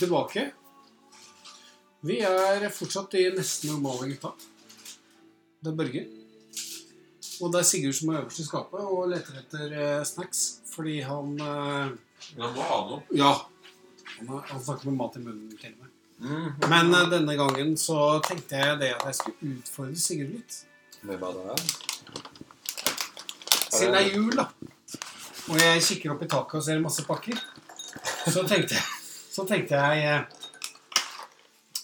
tilbake. Vi er fortsatt i nesten normale gutta. Det er Børge. Og det er Sigurd som er øverst i skapet og leter etter eh, snacks fordi han eh, han må ha noe. Ja. Han, er, han snakker med mat i munnen til meg. Mm. Men uh, denne gangen så tenkte jeg det at jeg skulle utfordre Sigurd litt. Med hva da? Siden det er jul, da. Og jeg kikker opp i taket og ser masse pakker. Så tenkte jeg, så tenkte jeg eh,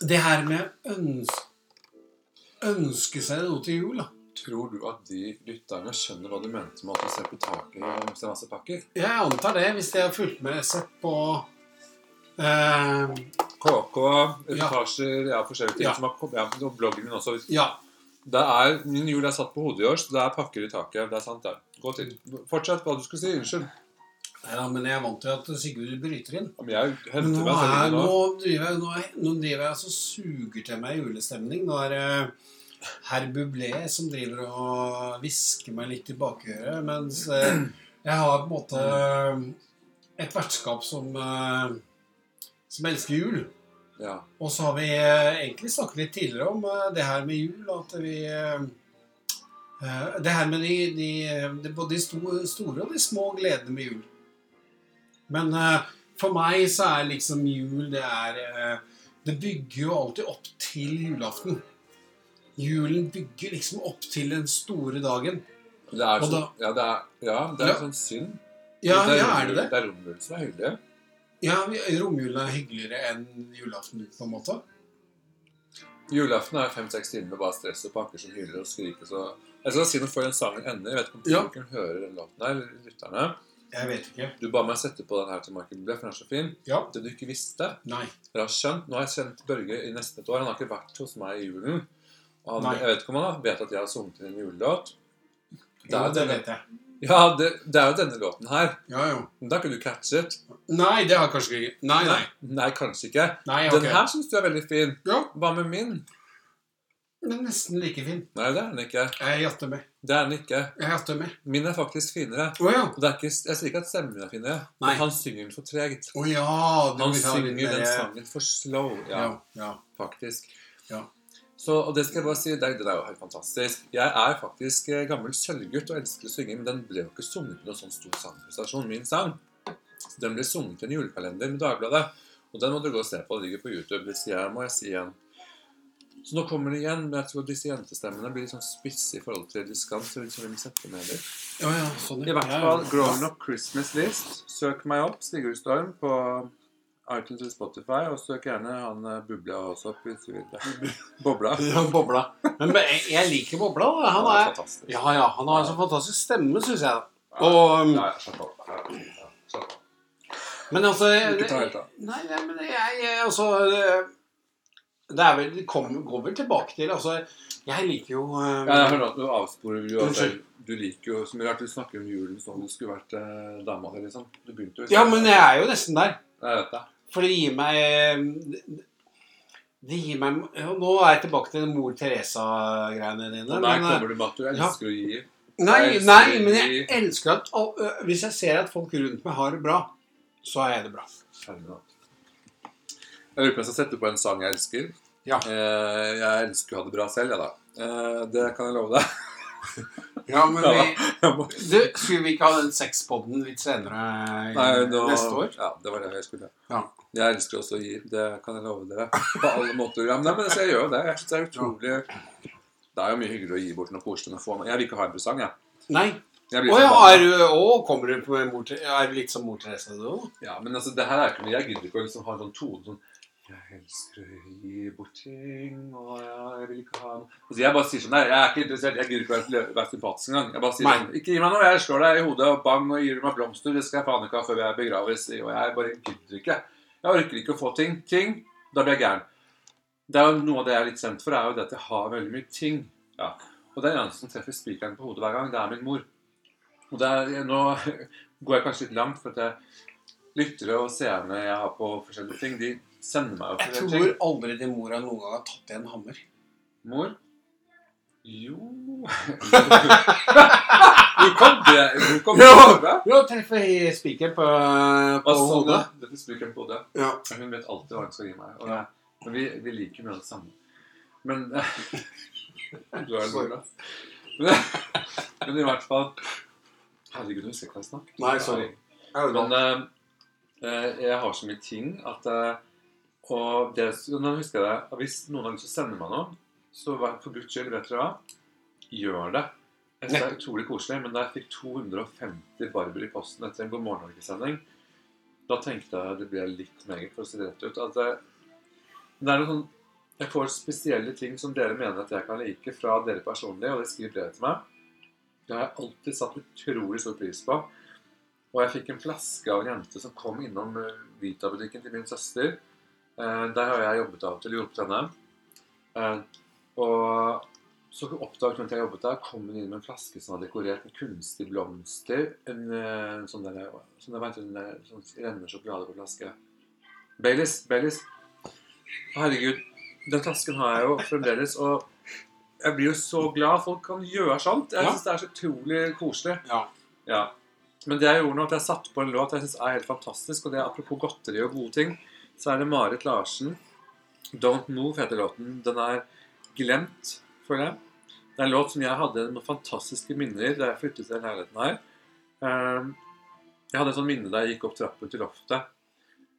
Det her med øns ønske seg noe til jul, da. Tror du at de lytterne skjønner hva du mente med at du ser på taket og ser masse pakker? Jeg antar det, hvis de har fulgt med sett på eh, KK, reportasjer, ja, forskjellige ting Ja. som har ja, og bloggen min også. Ja. Det er, Min jul er satt på hodet i år, så det er pakker i taket. Det er sant, det. Gå til. Fortsett hva du skulle si. Unnskyld. Nei da, men jeg er vant til at Sigurd bryter inn. Men jeg henter nå, meg nå, driver jeg, nå, nå driver jeg altså suger til meg julestemning. Nå er det herr Bublé som driver og hvisker meg litt i bakøret, mens eh, jeg har på en måte et vertskap som, eh, som elsker jul. Ja. Og så har vi eh, egentlig snakket litt tidligere om eh, det her med jul, at vi eh, eh, Det her med de, de, de både de store og de små gledene med jul. Men uh, for meg så er liksom jul Det er uh, Det bygger jo alltid opp til julaften. Julen bygger liksom opp til den store dagen. Det er sånn, så, da- ja, det er, ja, det er Ja. sånn synd. Ja, det er, ja er det det? Det er romjulen som er hyggelig. Ja, Romjulen er hyggeligere enn julaften, på en måte. Julaften er fem-seks timer med bare stress og pakker som hyler og skriker. Så jeg skal si noe før den sangen ender. Jeg vet ikke om Ja. publikum hører den låten her, lytterne. Jeg vet ikke. Du ba meg sette på den her til Michael Bublé, for den er så fin. Ja. Det du ikke visste, Nei. jeg har skjønt, Nå har jeg kjent Børge i nesten et år. Han har ikke vært hos meg i julen. Og han, Nei. jeg vet ikke om han har- vet at jeg har sunget en julelåt. Det er det vet jeg. Ja, det, det er jo denne låten her. Ja, jo. Men Da har ikke du catchet. Nei, det har kanskje ikke Nei, nei. Nei, kanskje ikke. nei Den her syns du er veldig fin. Ja, Hva med min? Men nesten like fin. Nei, det er den ikke. Jeg jatter med. Det er den ikke. Jeg jatter med. Min er faktisk finere. Oh, ja. Og Det er ikke, jeg sier ikke at stemmen min er finere, Nei. men han synger den for tregt. Oh, ja. Han synger den sangen for slow. Ja, Ja. faktisk. Ja. Så, og det skal jeg bare si, det, det er jo helt fantastisk. Jeg er faktisk eh, gammel sølvgutt og elsker å synge, men den ble jo ikke sunget til noen sånn stor sangprestasjon, min sang. Så den ble sunget i en julekalender med Dagbladet, og den må du gå og se på. Den ligger på YouTube. Det må jeg si igjen. Så nå kommer det igjen, men jeg tror disse jentestemmene blir litt sånn spisse i forhold til diskant, så vi vil sette med det. Ja, ja, sånn I hvert fall. Grown Up Christmas List. Søk meg opp, Sigurd Storm, på iTunes og Spotify. Og søk gjerne han eh, Bubla også opp hvis du vil. Bobla. Ja, Bobla. Men jeg, jeg liker Bobla. da. Han er fantastisk. Ja, ja. Han har en så fantastisk stemme, syns jeg. Og um, Ja, ja, av. Men altså Ikke ta helt av. Nei, men jeg, jeg altså det- Det er vel Det kommer- går vel tilbake til Altså, jeg liker jo um, Ja, jeg hører at du avsporer jo altså, Du liker jo mye rart. Du snakker om julen som om du skulle vært eh, dama di, liksom. Du begynte jo Ja, men jeg er jo nesten der. Jeg vet det. For det gir meg det- Det gir meg ja, Nå er jeg tilbake til mor Teresa-greiene dine. Og der Men, kommer du med at du ja. elsker å gi. nei, nei, men jeg elsker at Hvis jeg ser at folk rundt meg har det bra, så har jeg det bra. Jeg lurer på om jeg skal sette på en sang jeg elsker. Ja. Eh, jeg elsker å ha det bra selv, jeg, da. Eh, det kan jeg love deg. Ja, men vi du, Skulle vi ikke ha den sexpoden litt senere i- Nei, nå, neste år? Ja, det var det jeg skulle. Ja. Jeg elsker også å gi. Det kan jeg love dere. På alle måter. Ja, men, men jeg gjør jo det. Jeg synes det er utrolig Det er jo mye hyggelig å gi bort noe koselig jeg vil ikke ha en presang, jeg. Nei. jeg Å ja, er du Å, kommer du på mor Er du litt som mor Therese? Ja, men altså, det her er ikke noe Jeg gidder ikke å liksom ha en sånn tone sånn Jeg elsker å gi bort ting, og jeg vil ikke ha altså, Jeg bare sier sånn der, jeg er ikke interessert. Jeg gidder ikke å være, sympatisk engang. Jeg bare sier sånn Ikke gi meg noe. Jeg slår deg i hodet og bang og gir meg blomster. Det skal jeg faen ikke ha før jeg begraves. Og jeg bare gidder ikke. Jeg orker ikke å få ting. Ting. Da blir jeg gæren. Det er jo Noe av det jeg er litt kjent for, er jo det at jeg har veldig mye ting. Ja. Og det eneste som treffer spikeren på hodet hver gang, det er min mor. Og det er, nå går jeg kanskje litt langt, for at jeg lyttere og seerne jeg har på forskjellige ting, de sender meg opp Jeg tror ting. aldri din mor har noen gang har tatt i en hammer. Mor? Jo Hvor kom det Hvor kom det fra? Ja, treffer spikeren på, på sånn, hodet. faktisk bruker på hodet. Ja. Hun vet alltid hva hun skal gi meg. Og men vi, vi liker mye av det samme. Men Du er en. Men, i hvert fall Herregud, jeg husker ikke hva jeg snakker Nei, sorry. Men eh, jeg har så mye ting at eh, Og det, nå husker jeg det, hvis noen har lyst til å sende meg noe, så vær for guds skyld, vet dere hva? Gjør det. Jeg synes det er utrolig koselig, men da jeg fikk 250 barber i posten etter en God morgen Norge-sending, da tenkte jeg det ble litt meget, for å si det rett ut. At det, det er noe sånn Jeg får spesielle ting som dere mener at jeg kan like fra dere personlig, og det skriver brev til meg. Det har jeg alltid satt utrolig stor pris på. Og jeg fikk en flaske av en jente som kom innom eh, Vita-butikken til min søster. Eh, der har jeg jobbet av og til, hjulpet henne. Eh, og så oppdaget hun at jeg jobbet der, kom hun inn med en flaske som var dekorert med kunstige blomster. En en sånn der, sånn der, vet du, en der, sånn rennende sjokolade på flaske. Baileys. Baileys. Herregud, den flasken har jeg jo fremdeles. Og jeg blir jo så glad folk kan gjøre sånt. Jeg Ja. synes det er så utrolig koselig. Ja. Ja. Men det jeg gjorde nå, at jeg satte på en låt jeg synes er helt fantastisk, og det er apropos godteri og gode ting, så er det Marit Larsen. 'Don't Move' heter låten. Den er glemt, føler jeg. Det er en låt som jeg hadde noen fantastiske minner da jeg flyttet til leiligheten her. Ehm, Jeg hadde et sånt minne da jeg gikk opp trappen til loftet.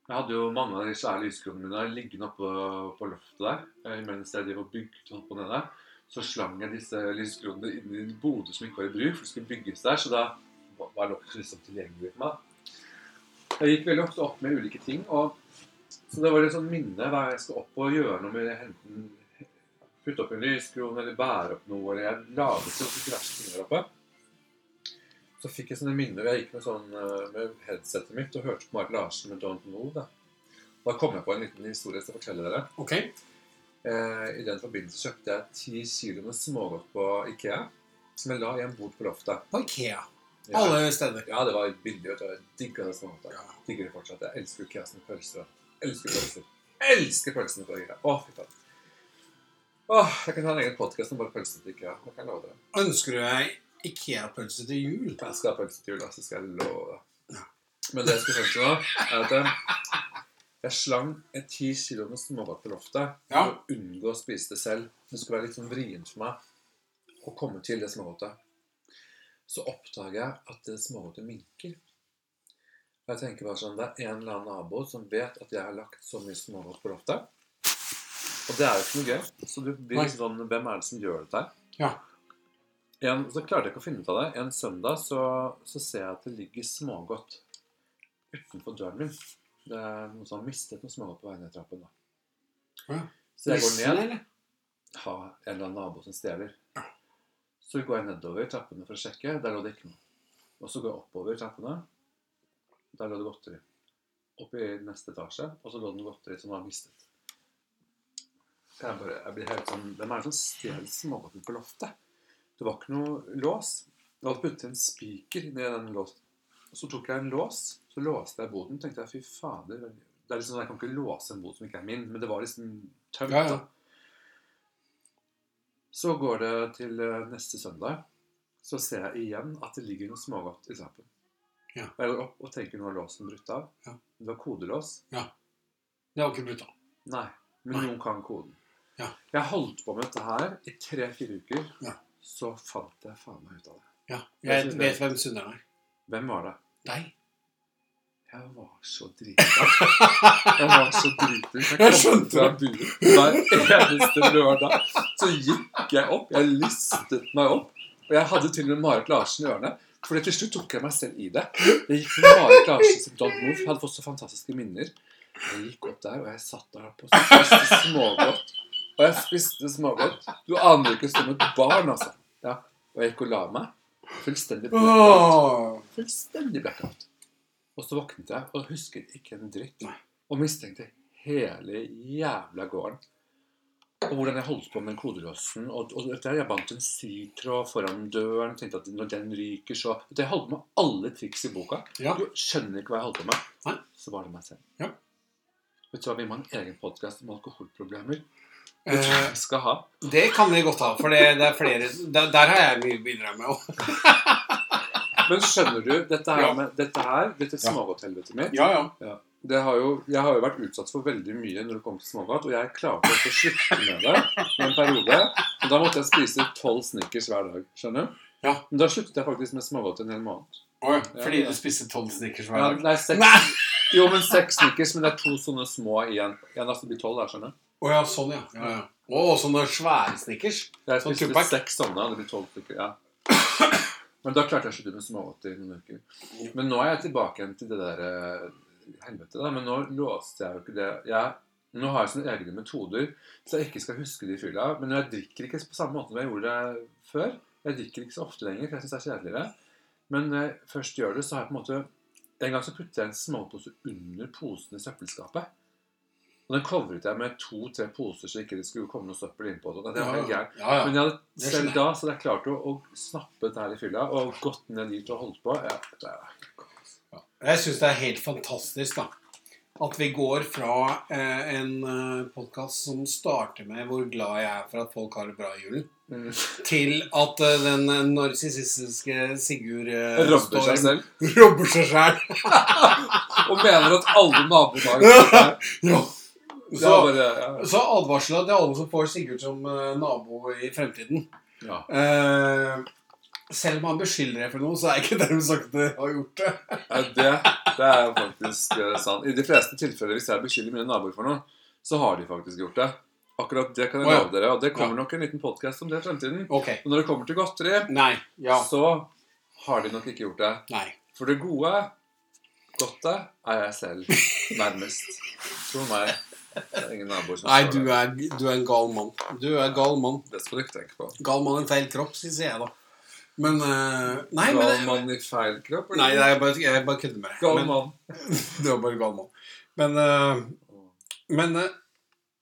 Jeg hadde jo mange av de svære lyskronene mine liggende oppe på loftet der. eh, Mens jeg drev og bygde opp og nede. Så slang jeg disse lyskronene inn i en bode som ikke var i bruk, for det skulle bygges der. Så da var loftet liksom tilgjengelig for meg. Jeg gikk veldig ofte opp med ulike ting. og Så det var et sånt minne hver gang jeg skal opp og gjøre noe med enten putte opp en lyskrone eller bære opp noe. eller Jeg laget jo diverse ting der oppe. Så fikk jeg sånne minner. Jeg gikk med, sånn, eh, med headsetet mitt og hørte på Mark Larsen med 'Don't Move'. Da. Da kom jeg på en liten historie jeg skal fortelle dere. Ok. Eh, I den forbindelse kjøpte jeg ti kilo med smågodt på Ikea. Som jeg la igjen bort på loftet. På Ikea. Ja. Alle steder. Ja, det var billig. Jeg digga det smågodtet. Ja. Digger det fortsatt. Jeg elsker Ikea som pølser. Elsker pølser. Elsker pølsene til Ikea. Å, fy faen. Åh, jeg kan ha en egen podkast om bare pølser til Ikea. Jeg kan love dere. Ønsker du deg Ikea-pølse til jul? Jeg skal ha pølse til jul, så skal jeg love det. Men det jeg skulle frem til nå, er at jeg slang en ti kilo med smågodt på loftet Ja. for å unngå å spise det selv. Det skulle være litt sånn vrient for meg å komme til det smågodtet. Så oppdager jeg at det smågodtet minker. Jeg tenker bare sånn, Det er en eller annen nabo som vet at jeg har lagt så mye smågodt på loftet. Og det er jo ikke noe gøy. Så du blir liksom sånn Hvem er det som gjør dette her? Ja. En, så klarte jeg ikke å finne ut av det. En søndag så, så ser jeg at det ligger smågodt utenfor døren min. Det er noen som har mistet noe smågodt på vei ned trappen. da. Ja. Så jeg går ned. Ha en eller annen nabo som stjeler. Så går jeg nedover trappene for å sjekke. Der lå det ikke noe. Og så går jeg oppover trappene. Der lå det godteri. Opp i neste etasje, og så lå det godteri som var mistet. Så jeg, bare, jeg blir helt sånn Hvem er det som stjeler smågodten på loftet? Det var ikke noe lås. Jeg hadde puttet en spiker ned i den låsen. Og så tok jeg en lås, så låste jeg boden. tenkte jeg, fy fader. Det er liksom sånn, Jeg kan ikke låse en bod som ikke er min, men det var liksom tømt. Ja, ja. Så går det til eh, neste søndag. Så ser jeg igjen at det ligger noe smågodt i trappen. Ja. Og Jeg går opp og tenker nå har låsen brutt av. Ja. Det var kodelås. Ja. Det var ikke brutt av. Nei, men Nei. noen kan koden. Ja. Jeg holdt på med dette her i tre-fire uker. Ja. Så fant jeg faen meg ut av det. Ja. Jeg Jeg det- vet hvem synderen er. Hvem var det? Deg. Jeg var så drita. Jeg var så drita. Jeg jeg skjønte fra byen hver eneste lørdag. Så gikk jeg opp. Jeg listet meg opp. Og jeg hadde til og med Marit Larsen i ørene. For til slutt tok jeg meg selv i det. Jeg gikk med Marit Larsen som Don't Move. Hadde fått så fantastiske minner. Jeg gikk opp der, og jeg satt der oppe og spiste smågodt. Og jeg spiste smågodt. Du aner ikke som et barn, altså. Ja. Og jeg gikk og la meg. Fullstendig blackout. Fullstendig blackout. Og så våknet jeg og husket ikke en dritt. Og mistenkte hele jævla gården. Og hvordan jeg holdt på med den kodelåsen. Og, og der jeg bandt en sitråd foran døren. tenkte at når den ryker, så Jeg holdt på med alle triks i boka. Ja. Du skjønner ikke hva jeg holdt på med. Nei. Så var det meg selv. Ja. Vet du hva, Vi må ha en egen podkast om alkoholproblemer. Det Eh, tror jeg vi skal ha. det kan vi godt ha, for det, det er flere der, der har jeg mye å bidra med òg. Men skjønner du, dette her, Ja. med, dette her, dette smågodthelvetet mitt Ja, ja. det har jo, jeg har jo vært utsatt for veldig mye når det kommer til smågodt, og jeg klarte også å slutte med det i en periode. Og da måtte jeg spise tolv Snickers hver dag. skjønner du? Ja. Men da sluttet jeg faktisk med smågodt en hel måned. Oi, fordi ja. du spiste tolv snickers hver dag? nei, seks, Nei! jo, men seks Snickers, men det er to sånne små igjen. En nesten blir tolv, der, skjønner du? Oh, ja, sånn, ja. ja, ja. Å, sånne svære snickers? Jeg Sånn spiste seks sånne, det blir tolv stykker. ja. Men da klarte jeg å slutte med smågodt i noen uker. Men nå er jeg tilbake igjen til det der eh, helvete, da. Men nå låste jeg jo ikke det. Jeg, nå har jeg sånne egne metoder, så jeg ikke skal huske de fylla. Men jeg drikker ikke på samme måte som jeg gjorde det før. Jeg drikker ikke så ofte lenger, for jeg syns det er kjedeligere. Men når jeg først gjør det, så har jeg på en måte En gang så puttet jeg en småpose under posen i søppelskapet. Og den covret jeg med to-tre poser, så ikke det skulle komme noe søppel innpå. Det var ja, ja, ja. Men jeg hadde selv da så hadde jeg klart å, å snappe dette her i fylla og gått ned dit og holdt på. Ja, det er, Jeg syns det er helt fantastisk da at vi går fra eh, en eh, podkast som starter med hvor glad jeg er for at folk har det bra i julen, mm, til at uh, den eh, narsissistiske Sigurd uh, robber seg selv. Robber seg selv. Og mener at alle naboer har. Ja. Så bare, ja, så advarsla til alle som får Sigurd som uh, nabo i fremtiden. ja. Eh, selv om han beskylder deg for noe, så er ikke dermed sagt at du har gjort det. Ja, det, det er faktisk eh, sant. I de fleste tilfeller, hvis jeg beskylder mine naboer for noe, så har de faktisk gjort det. Akkurat det kan jeg ja. love dere, og det kommer nok en liten podkast om det i fremtiden. Okay. Men når det kommer til godteri, Nei. Ja. så har de nok ikke gjort det. Nei. For det gode, godte, er jeg selv nærmest. Tro meg. Det er ingen naboer som Nei, du er, du er en gal mann. Du er en gal mann. Det skal du ikke tenke på. Gal mann i feil kropp, sier jeg da. Men uh, Nei, Gal men mann i feil kropp? eller? Nei, det er bare, jeg bare kødder med deg. Gal mann. Du var bare gal mann. Men, uh, men uh,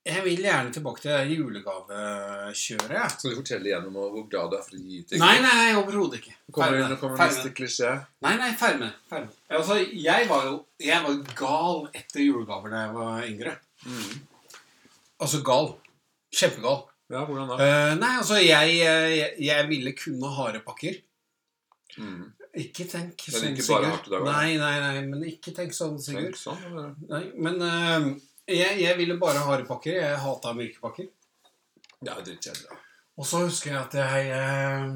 jeg vil gjerne tilbake til julegavekjøret. Ja. Skal du fortelle igjen om hvor glad du er for å gi ting? Nei, nei, overhodet ikke. Kommer, ferme. nå kommer Ferdig med neste klisjé. Nei, nei, ferme. det. Det. Altså, jeg var jo jeg var gal etter julegaver da jeg var yngre. Mm. Altså gal. Kjempegal. Ja, hvordan da? Uh, nei, altså, jeg, jeg, jeg ville kun harepakker. harde pakker. Mm. Ikke tenk Men sånn, ikke bare Sigurd. hardt i dag. Nei, nei, nei, men ikke tenk sånn, Sigurd. Tenk sånn, eller? Nei, men uh, jeg, jeg ville bare harepakker. harde pakker. Jeg hata myke pakker. Det er jo drittkjedelig. Og så husker jeg at jeg eh,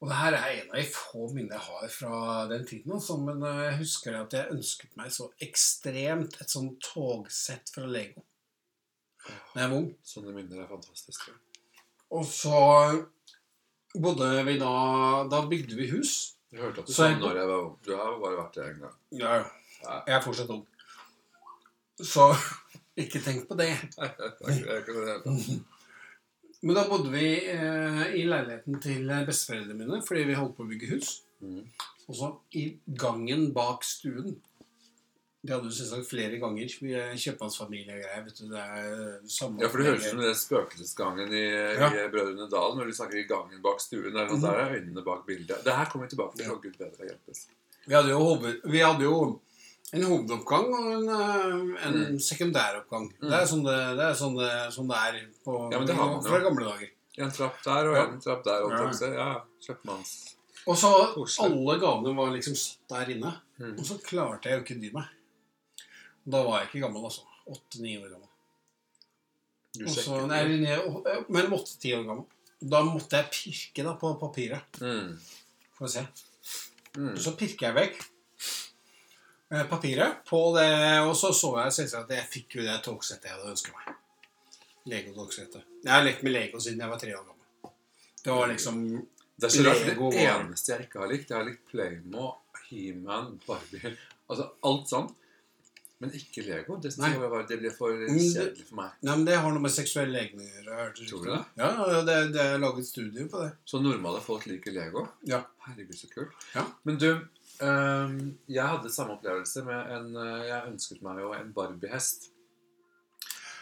Og det her er en av de få minnene jeg har fra den tiden. Også, men eh, jeg husker at jeg ønsket meg så ekstremt et sånn togsett fra Lego da jeg var ung. Sånne minner er fantastiske. Og så bodde vi da Da bygde vi hus. Jeg hørte at du sa jeg- når jeg var ung. Du har bare vært det én gang. Ja. Jeg er fortsatt ung. Så ikke tenk på det. Men da bodde vi eh, i leiligheten til besteforeldrene mine fordi vi holdt på å bygge hus. Mm. Og så i gangen bak stuen De hadde jo selvsagt flere ganger. Vi er kjøpmannsfamilie og greier. vet du, det er samme Ja, for det høres ut som den spøkelsesgangen i, Ja. i Brødrene Dal når de snakker i gangen bak stuen. Der, mm. der er øynene bak bildet. Det her kommer vi tilbake til. Ja. Gud bedre hjelpes. Vi hadde jo, hoved, vi hadde jo en hovedoppgang og en, eh, en Mm. sekundæroppgang. Mm. Det er sånn det, det, er, sånn det, sånn det er på, Ja, men det har man fra gamle dager. En trapp der og en trapp der. Og Ja. ja, kjøpmanns... Og så alle gavene var liksom satt der inne. Mm. Og så klarte jeg jo ikke dy meg. Da var jeg ikke gammel, altså. Åtte-ni år gammel. Du Og så, sjekker. nei, nei, mellom åtte-ti år gammel. Da måtte jeg pirke da på papiret. Mm. Får vi se. Mm. Så pirker jeg vekk eh, papiret på det, og så så jeg selvsagt at jeg fikk jo det togsettet jeg hadde ønsket meg. Lego-togsettet. Jeg har lekt med Lego siden jeg var tre år gammel. Det var liksom Det er så rart. Det eneste jeg ikke har likt, jeg har likt Playmo, He-Man, Barbie Altså alt sånt. Men ikke Lego. Det, Nei. det blir for Mm, kjedelig for meg. Nei, men Det har noe med seksuell legning å gjøre. Tror du det? Ja, det, det er laget studier på det. Så normale folk liker Lego? Ja. Herregud, så kult. Ja. Men du, um, jeg hadde samme opplevelse med en eh, Jeg ønsket meg jo en Barbie-hest.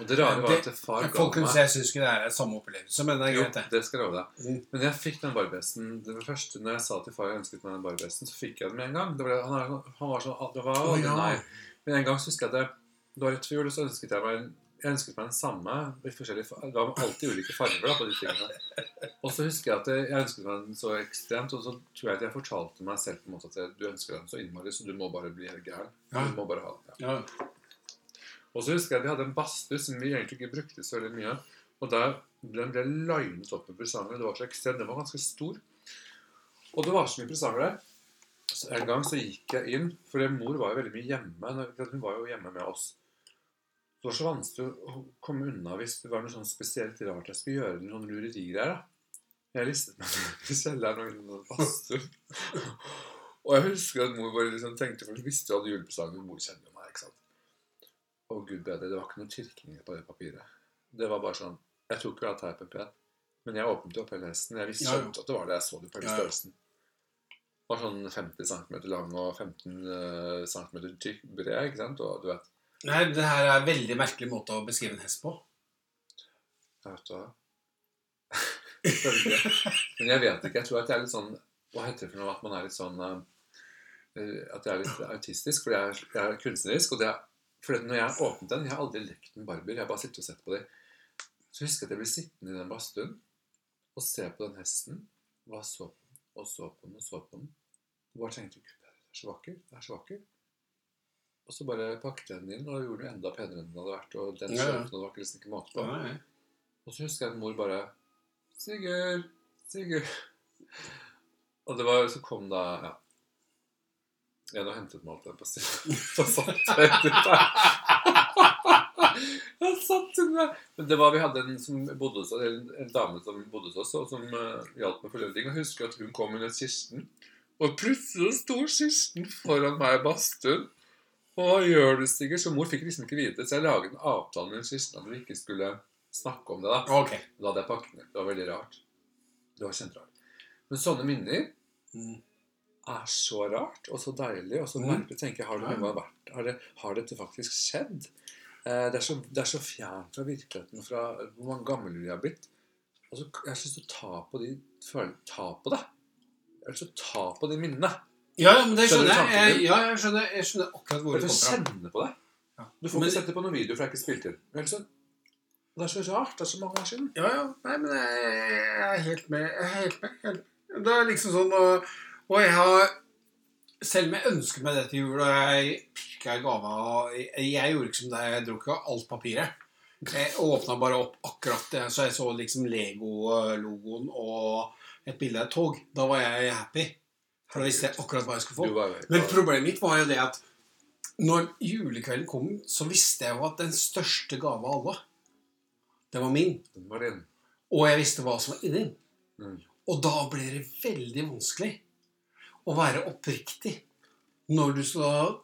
Og det rare var at far ga Folkens, meg jeg syns ikke det er samme opplevelse, men det er greit, det. det skal jeg love deg. Mm. Men jeg fikk den Barbie-hesten Det var første når jeg sa til far jeg ønsket meg den Barbie-hesten, så fikk jeg den med en gang. Det ble, han, sånn- han var sånn det var, oh, ja. nei. Men en gang husker jeg at det, det var rett før jul, så ønsket jeg meg en jeg ønsket meg den samme i forskjellige Det var alltid ulike farger da, på de tingene. Og så husker jeg at jeg jeg ønsket meg den så ekstremt, og så tror jeg at jeg fortalte meg selv på en måte at jeg, du ønsker den så innmari, så du må bare bli helt gæren. Du må bare ha den. Ja. Ja. Og så husker jeg at vi hadde en badstue som vi egentlig ikke brukte så veldig mye. Og der den ble linet opp med presanger. Det var så ekstremt. Den var ganske stor. Og det var så mye presanger der. Så en gang så gikk jeg inn, for mor var jo veldig mye hjemme. Hun var jo hjemme med oss. Det var så vanskelig å komme unna hvis det var noe sånn spesielt rart jeg skulle gjøre. Noen lurerigreier. Jeg listet meg i kjelleren og under badstuen. Og jeg husker at mor bare liksom tenkte, for hun visste jo at julepresangen Mor kjenner jo meg, ikke sant. Å gud bedre, det var ikke noen tyrkninger på det papiret. Det var bare sånn Jeg tok jo av teipen pen, men jeg åpnet jo opp hele hesten. Jeg visste Ja, at det var det. Jeg så det på hele størrelsen. Det var sånn 50 cm lang og 15 eh, cm tykk bred, ikke sant? Og du vet Nei, det her er en veldig merkelig måte å beskrive en hest på. Jeg vet Følge. Men jeg vet ikke. Jeg tror at jeg er litt sånn Hva heter det for noe? At man er litt sånn eh, At jeg er litt autistisk. Fordi jeg er, jeg er kunstnerisk. Og det er, for når jeg åpnet den Jeg har aldri lekt med barbier. Jeg har bare sittet og sett på dem. Så husker jeg at jeg ble sittende i den badstuen og se på den hesten. Bare så og så på den, og så på den. Og bare tenkte Gud, det er så vakker. Det er så vakker. Og så bare pakket jeg den inn og gjorde den enda penere enn den hadde vært. Og den Ja, ja. var ikke liksom ikke måte på. Ja, Og så husker jeg at mor bare Sigurd, Sigurd Og det var, så kom da ja. En og hentet meg alt det på stedet. Men det var, vi hadde en som bodde hos en, en dame som bodde hos oss, og som uh, hjalp med ting. Og jeg husker at hun kom under kisten, Og plutselig sto kisten foran meg i badstuen. Og gjør du, Sigurd? Så mor fikk liksom ikke vite det. Så jeg laget en avtale med kisten at vi ikke skulle snakke om det. da. okay. Da hadde jeg pakket ned. Det var veldig rart. Det var kjemperart. Men sånne minner Mm. er så rart og så deilig og så Mm. merkelig. tenker jeg, Har det vært Har, det, har dette faktisk skjedd? Eh, det, er så, det er så fjernt fra virkeligheten fra hvor mange gamle vi har blitt. Altså, jeg har lyst til å ta på de Ta på det. Jeg har lyst til å ta på de minnene. Ja, ja, men det Skjønner skjønner jeg. jeg. Ja, jeg skjønner, jeg skjønner akkurat hvor det kommer fra. kjenne på det. Ja. Du får Men- ikke sette på noen video, for jeg er ikke spilt inn. Men så- Det er så rart. Det er så mange år siden. Ja, ja. Nei, men jeg, jeg er helt med. Jeg er helt med. Helt. Det er liksom sånn Og, og jeg har Selv om jeg ønsket meg det til jul, og jeg pirka i gava jeg, gjorde ikke som deg. Jeg dro ikke alt papiret. Jeg åpna bare opp akkurat det, så jeg så liksom Lego-logoen og et bilde av et tog. Da var jeg happy. For da visste jeg akkurat hva jeg skulle få. Men problemet mitt var jo det at når julekvelden kom, så visste jeg jo at den største gave av alle, det var min. Den var din. Og jeg visste hva som var inni den. Mm. Og da ble det veldig vanskelig å være oppriktig når du skal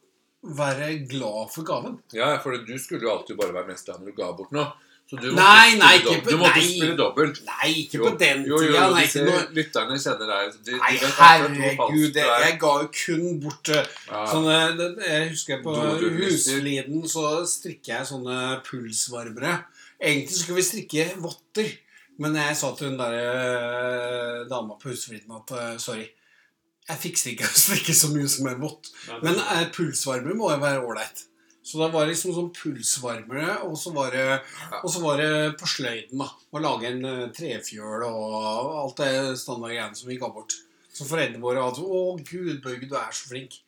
være glad for gaven. Ja, for du skulle jo alltid bare være mest glad når du ga bort noe. Så du Nei, nei, spille ikke dobbelt. på- Du måtte nei. spille dobbelt. Nei, ikke Jo. på den Jo, jo, tida. jo, Nei, disse noe lytterne kjenner deg. De, Nei, herregud, det jeg, ga jo kun bort eh, Ja. sånne Jeg husker på. Husliden så strikker jeg sånne pulsvarmere. Egentlig skulle vi strikke votter, men jeg sa til hun der eh, dama på Husfliden at eh, sorry, jeg fikser ikke å strikke så mye som er vått. Men eh, pulsvarmer må jo være ålreit. Så da var det liksom sånn pulsvarmere, og så var det, og så var det på sløyden, da. Å lage en eh, trefjøl og alt det standardgreiene som vi ga bort. Så foreldrene våre hadde 'Å, gud, Børge, du er så flink'.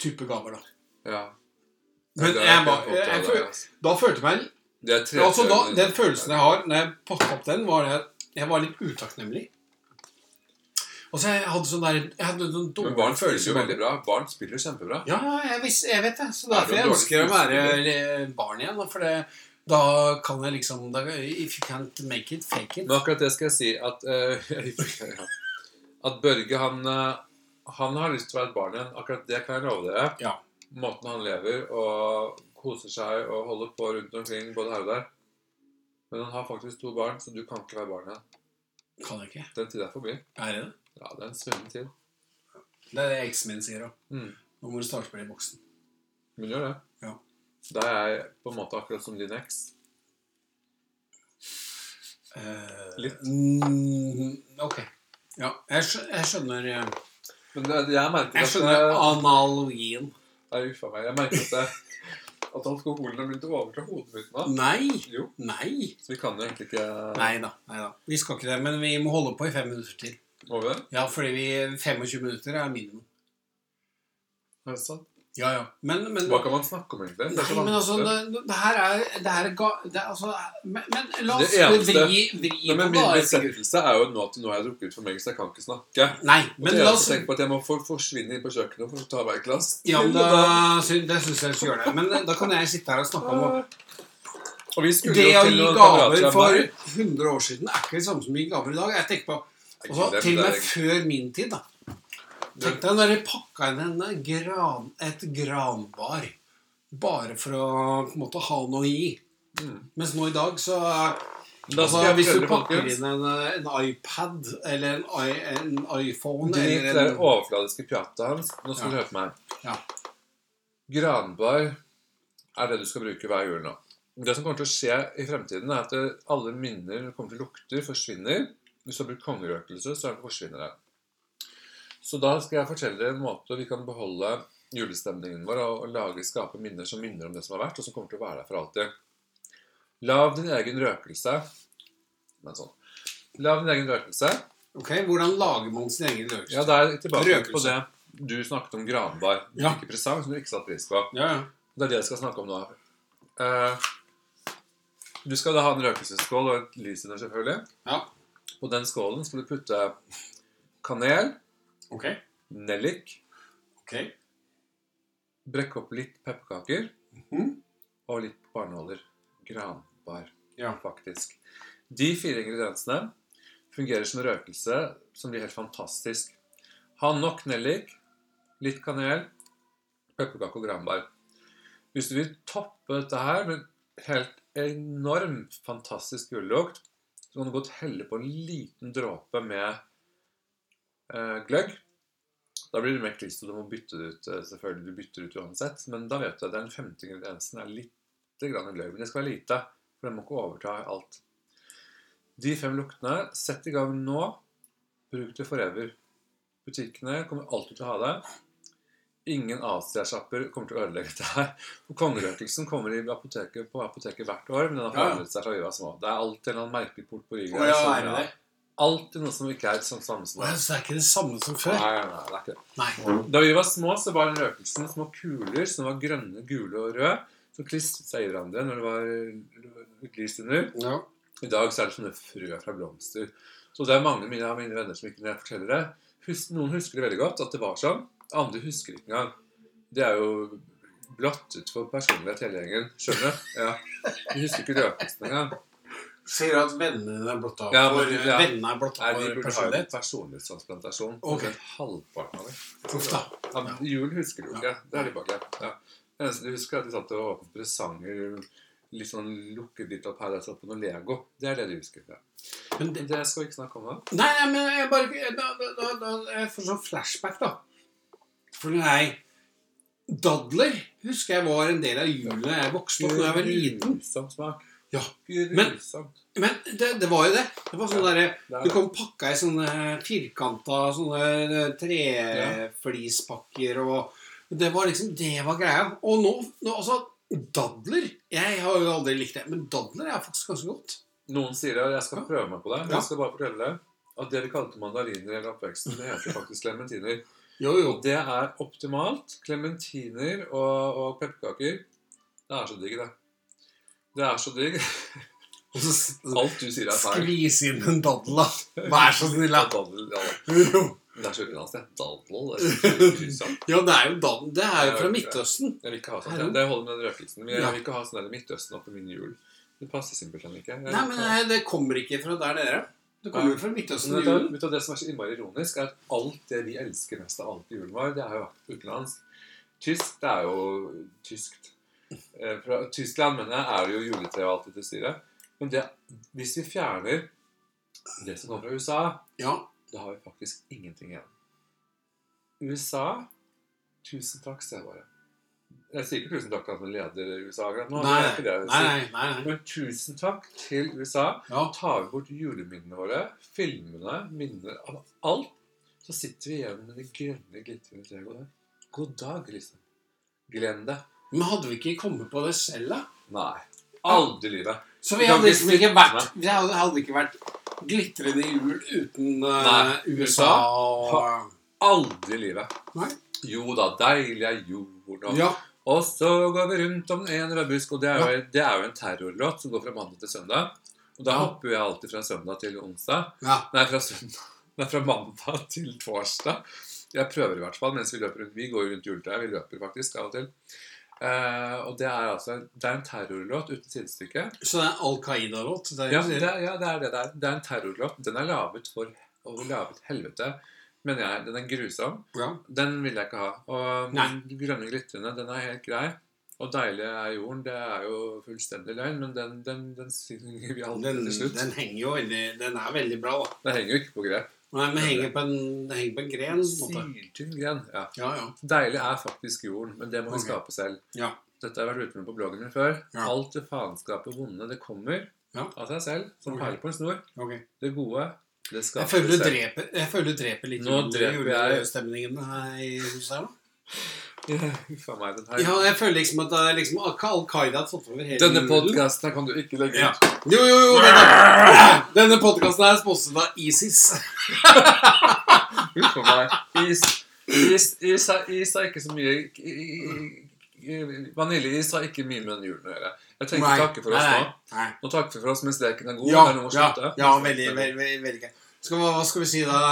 Type gaver, da. Ja. Men jeg jeg, jeg, føl- altså. da følte jeg meg Det er altså da. Den følelsen jeg har når jeg pakka opp den, var at jeg var litt utakknemlig. Og så jeg hadde sånn der Jeg hadde noen sånn Men barn spiller jo veldig bra. Barn spiller kjempebra. Ja, jeg, vis- jeg vet det. Så Er derfor jeg ønsker å være barn igjen. For det, da kan jeg liksom da, If you can't make it, fake it. Men akkurat det skal jeg si at uh, At Børge, han, eh, han har lyst til å være et barn igjen. Akkurat det kan jeg love dere. Ja. Måten han lever og koser seg og holder på rundt omkring både her og der. Men han har faktisk to barn, så du kan ikke være barn igjen. Kan jeg ikke. Den tida er forbi. Er det det? Ja, det er en svunnen tid. Det er det eksen min sier òg. Mm. Nå må du starte med i boksen. Men gjør det. Ja. Da er jeg på en måte akkurat som din eks. Eh, Litt. Mm, ok. Ja, jeg, skjø jeg skjønner eh, Men det, jeg merker Jeg at skjønner det- analogien. Nei, uff a meg. Jeg merker at det, At alkoholen har begynt å overta hodet mitt nå. Nei. Jo, Nei. så vi kan jo egentlig ikke. Nei da. Vi skal ikke det, men vi må holde på i fem minutter til. Over. Ja, fordi vi 25 minutter er minimum. Er det sant? Ja, ja. Men, men Hva kan man snakke om, egentlig? Det er så men altså, det, det her er, det her er ga, det er altså, men, men la oss eneste- vri, vri Nei, på men min det. besettelse er jo nå at nå har jeg drukket for meg, så jeg kan ikke snakke. Nei, Men men jeg la oss tenkt på at jeg må for, forsvinne inn på kjøkkenet for å ta et glass. Ja, men da, det syns jeg vi skal gjøre det. Men da kan jeg sitte her og snakke om Og vi Det å gi gaver for 100 år siden er ikke det samme som å gi gaver i dag. Jeg tenker på Nei, også, Til og med før min tid, da. Tenk deg når de pakka inn en gran, et granbar bare for å på en måte ha noe gi. Mm. Mens nå i dag så altså, Hvis du pakker inn en, en iPad eller en, i, en iPhone Drit i eller det en overfladiske pjatet hans. Nå skal du høre på meg. Ja. Granbar er det du skal bruke hver jul nå. Det som kommer til å skje i fremtiden, er at alle minner kommer til lukter, forsvinner. Hvis du har brukt kongerøkelse, så forsvinner det. Så da skal jeg fortelle dere en måte vi kan beholde julestemningen vår og, lage, skape minner som minner om det som har vært, og som kommer til å være der for alltid. Lav din egen røkelse. Men sånn. Lav din egen røkelse. Ok, Hvordan lager man sin egen røkelse? Ja, det er tilbake Røkelse. på det du snakket om granbar. Du Ja. fikk presang som du ikke satte pris på. ja, ja. Det er det jeg skal snakke om nå. Uh, du skal da ha en røkelsesskål og et lys under, selvfølgelig. Ja. På den skålen skal du putte kanel, okay. nellik, okay. brekke opp litt pepperkaker Mhm. og litt barnåler. Granbar, Ja. faktisk. De fire ingrediensene fungerer som røkelse som blir helt fantastisk. Ha nok nellik, litt kanel, pepperkake og granbar. Hvis du vil toppe dette her med helt enorm, fantastisk julelukt, så kan du godt helle på en liten dråpe med eh, gløgg. Da blir det mer kliss, og du må bytte det ut. eh, selvfølgelig, Du bytter ut uansett, men da vet du at den femte ingrediensen er litt grann gløgg. Men det skal være lite, for den må ikke overta alt. De fem luktene, sett i gang nå. Bruk det forever. Butikkene kommer alltid til å ha det. Ingen Asia-sjapper kommer til å ødelegge dette her. Kongerøkelsen kommer i apoteket, på apoteket hvert år, men den har forandret seg fra vi var små. Det er alltid en eller annen merkelig port på ryggen. Oh, ja, er det det? Alltid noe som ikke er sånn samme som før. det. Det er ikke det samme som før? Nei, nei, nei, det er ikke det. Nei. Da vi var små, så var den røkelsen små kuler som var grønne, gule og røde. Som klistret seg i hverandre når det var lys under. Ja. I dag så er det sånne frø fra blomster. Så det er mange av mine, venner som ikke når jeg forteller det Noen husker det veldig godt, at det var sånn. Andre husker ikke engang. Det er jo blottet for personlighet hele gjengen. Skjønner du? Ja. De husker ikke røkelsen engang. Sier du at vennene dine er blotta Ja, for ja. Vennene er blotta for burde ha personlighet? en personlighetstransplantasjon. Ok. Okay. Halvparten av det. Uff da. Ja, jul husker du ikke. Det er de bak, ja. ja. Det eneste du husker, er at de satt og åpnet presanger. Litt sånn lukket litt opp her og satt på noe Lego. Det er det de husker. Ja. Men det, Det skal vi ikke snakke om nå. nei, nei, men jeg bare da, da, da, da, Jeg får sånn flashback, da. For nei Dadler husker jeg var en del av julen da jeg vokste opp da jeg var liten. Ja, men- Men det, det var jo det. Det var sånn ja, Det er Du kom pakka i sånne firkanta sånne eh, treflispakker og Det var liksom Det var greia. Og nå, nå altså Dadler Jeg har jo aldri likt det, men dadler er faktisk ganske godt. Noen sier det, og jeg skal prøve meg på det. Men jeg skal bare fortelle deg at det vi kalte mandariner i oppveksten, det heter faktisk klementiner. Jo, jo. Det er optimalt. Klementiner og, og pepperkaker. Det er så digg, det. Det er så digg. Alt du sier er feil. skvis inn en daddel, da. Vær så snill, da. Dadel, ja. Det er så utenlandsk, det. Dadel. Ja, det er jo daddel. Det er jo fra Midtøsten. Jeg vil ikke ha sånt. Ja. Det holder med den røkelsen. Men jeg vil ikke ha sånn der Midtøsten oppe min jul. Det passer simpelthen ikke. Nei, men eh, det kommer ikke fra der dere. Det kommer jo fra Midtøsten. I julen. du, det som er så innmari ironisk, er at alt det vi elsker mest av alt i julen vår, det har jo vært utenlands. Tysk, det er jo tyskt. Eh, Fra Tyskland mener jeg, er det jo juletre og alt dette styret. Men det, hvis vi fjerner det som kommer fra USA, Ja. da har vi faktisk ingenting igjen. USA Tusen takk, ser jeg bare. Jeg sier ikke tusen takk til han som leder USA akkurat nå. Nei, nei, nei. nei. Men tusen takk til USA. Ja. Tar vi bort juleminnene våre, filmene, minner av alt, så sitter vi igjen med det grønne, glitrende treet der. God dag, liksom. Glem det. Men hadde vi ikke kommet på det selv, da? Nei. Aldri i livet. Så vi hadde liksom ikke vært Vi hadde, hadde ikke vært glitrende jul uten uh, USA og Aldri i livet. Nei? Jo da, deilig er jorden og Ja. Og så går vi rundt om en rød busk, og det er, jo, det er jo en terrorlåt som går fra mandag til søndag. Og da hopper jeg alltid fra søndag til onsdag. ja. Nei, fra søndag. Nei, fra mandag til torsdag. Jeg prøver i hvert fall mens vi løper rundt. Vi går rundt juletreet. Vi løper faktisk av og til. Eh, og det er altså Det er en terrorlåt uten sidestykke. Så det er Al Qaida-låt? Ja, det, ja, det er det der. Det er en terrorlåt. Den er laget for å laget helvete. Men jeg, den er grusom. ja. Den vil jeg ikke ha. Og Nei. den grønne glitrende, den er helt grei. Og deilig er jorden. Det er jo fullstendig løgn, men den, den, den synger vi alltid Den, til slutt. den henger jo veldig Den er veldig bra, da. Den henger jo ikke på grep. Nei, men henger på en, den henger på en gren. Syltynn gren. Ja. Ja, ja. Deilig er faktisk jorden, men det må vi skape selv. Ja. Dette har jeg vært ute med på bloggen min før. Ja. Alt det faenskapet vonde, det kommer Ja. av seg selv, som okay. perler på en snor. Okay. Det gode, det Jeg føler du dreper, jeg føler du dreper litt Nå dreper jeg- julestemningen her i huset her, da. Ja, meg. Ja, jeg føler liksom at det er liksom Al Qaida har tatt over hele Denne podkasten kan du ikke legge Ja. Jo, jo, jo. Denne, denne podkasten er sponset av ISIS. Huff a meg. Is, is, is, is er ikke så mye Vaniljeis har ikke mye med den julen å gjøre. Jeg tenker å takke for oss nei, nå. nei. Nå takker vi for oss mens leken er god. Ja, ja, ja, veldig, veldig, veldig, veldig. Skal, vi- hva skal vi si da?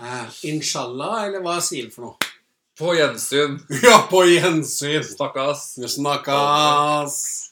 Eh, inshallah, eller hva sier vi for noe? På gjensyn. Ja, på gjensyn. Stakkars. Snakkes.